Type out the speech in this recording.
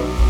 thank you